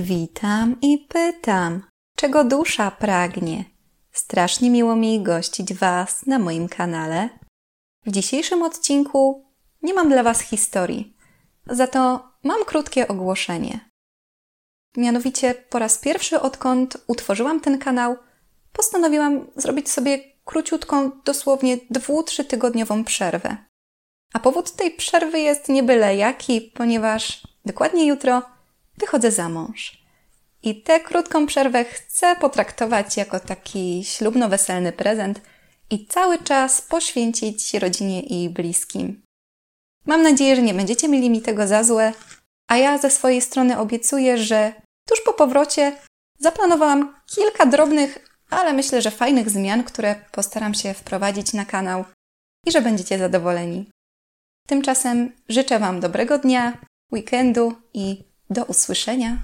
Witam i pytam, czego dusza pragnie. Strasznie miło mi gościć Was na moim kanale. W dzisiejszym odcinku nie mam dla Was historii, za to mam krótkie ogłoszenie. Mianowicie po raz pierwszy odkąd utworzyłam ten kanał, postanowiłam zrobić sobie króciutką, dosłownie dwu-trzy tygodniową przerwę. A powód tej przerwy jest nie byle jaki, ponieważ dokładnie jutro wychodzę za mąż. I tę krótką przerwę chcę potraktować jako taki ślubno-weselny prezent i cały czas poświęcić rodzinie i bliskim. Mam nadzieję, że nie będziecie mieli mi tego za złe, a ja ze swojej strony obiecuję, że tuż po powrocie zaplanowałam kilka drobnych, ale myślę, że fajnych zmian, które postaram się wprowadzić na kanał i że będziecie zadowoleni. Tymczasem życzę Wam dobrego dnia, weekendu i do usłyszenia